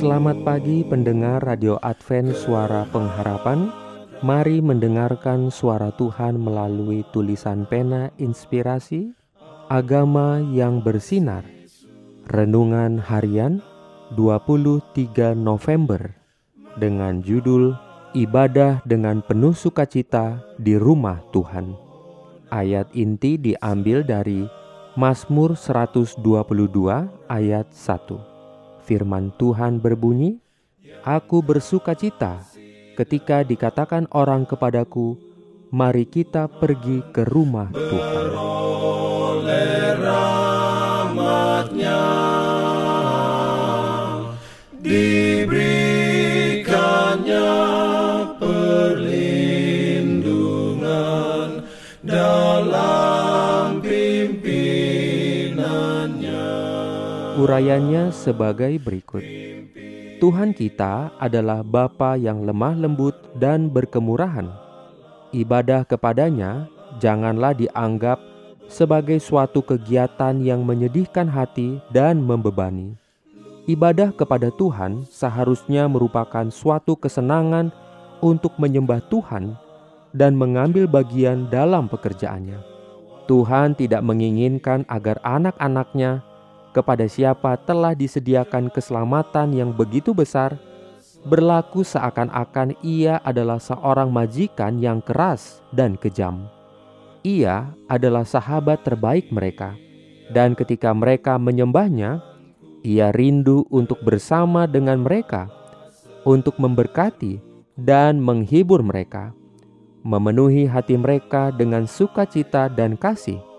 Selamat pagi pendengar Radio Advent Suara Pengharapan. Mari mendengarkan suara Tuhan melalui tulisan pena inspirasi Agama yang bersinar. Renungan harian 23 November Dengan judul Ibadah dengan penuh sukacita di rumah Tuhan. Ayat inti diambil dari Mazmur 122 ayat 1 Firman Tuhan berbunyi Aku bersukacita ketika dikatakan orang kepadaku, "Mari kita pergi ke rumah Tuhan." Urayanya sebagai berikut. Tuhan kita adalah Bapa yang lemah lembut dan berkemurahan. Ibadah kepadanya janganlah dianggap sebagai suatu kegiatan yang menyedihkan hati dan membebani. Ibadah kepada Tuhan seharusnya merupakan suatu kesenangan untuk menyembah Tuhan dan mengambil bagian dalam pekerjaannya. Tuhan tidak menginginkan agar anak-anaknya kepada siapa telah disediakan keselamatan yang begitu besar, berlaku seakan-akan ia adalah seorang majikan yang keras dan kejam. Ia adalah sahabat terbaik mereka, dan ketika mereka menyembahnya, ia rindu untuk bersama dengan mereka, untuk memberkati dan menghibur mereka, memenuhi hati mereka dengan sukacita dan kasih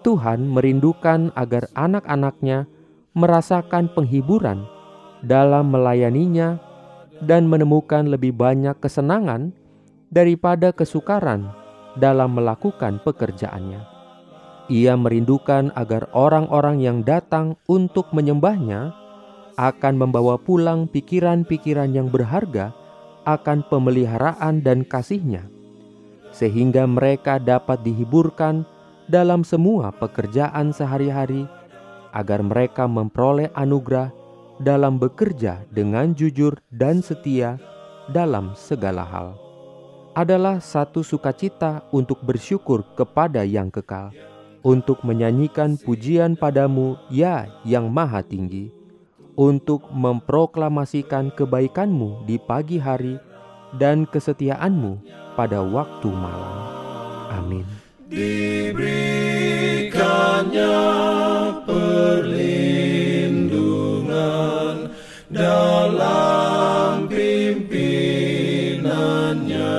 Tuhan merindukan agar anak-anaknya merasakan penghiburan dalam melayaninya dan menemukan lebih banyak kesenangan daripada kesukaran dalam melakukan pekerjaannya. Ia merindukan agar orang-orang yang datang untuk menyembahnya akan membawa pulang pikiran-pikiran yang berharga akan pemeliharaan dan kasihnya, sehingga mereka dapat dihiburkan dalam semua pekerjaan sehari-hari, agar mereka memperoleh anugerah dalam bekerja dengan jujur dan setia dalam segala hal. Adalah satu sukacita untuk bersyukur kepada Yang Kekal, untuk menyanyikan pujian padamu, ya yang Maha Tinggi, untuk memproklamasikan kebaikanmu di pagi hari dan kesetiaanmu pada waktu malam. Amin dalam pimpinannya.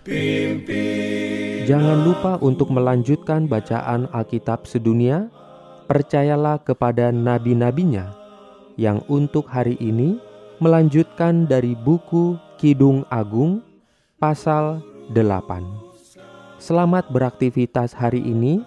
Pimpin Jangan lupa untuk melanjutkan bacaan Alkitab sedunia. Percayalah kepada nabi-nabinya yang untuk hari ini melanjutkan dari buku Kidung Agung pasal 8. Selamat beraktivitas hari ini.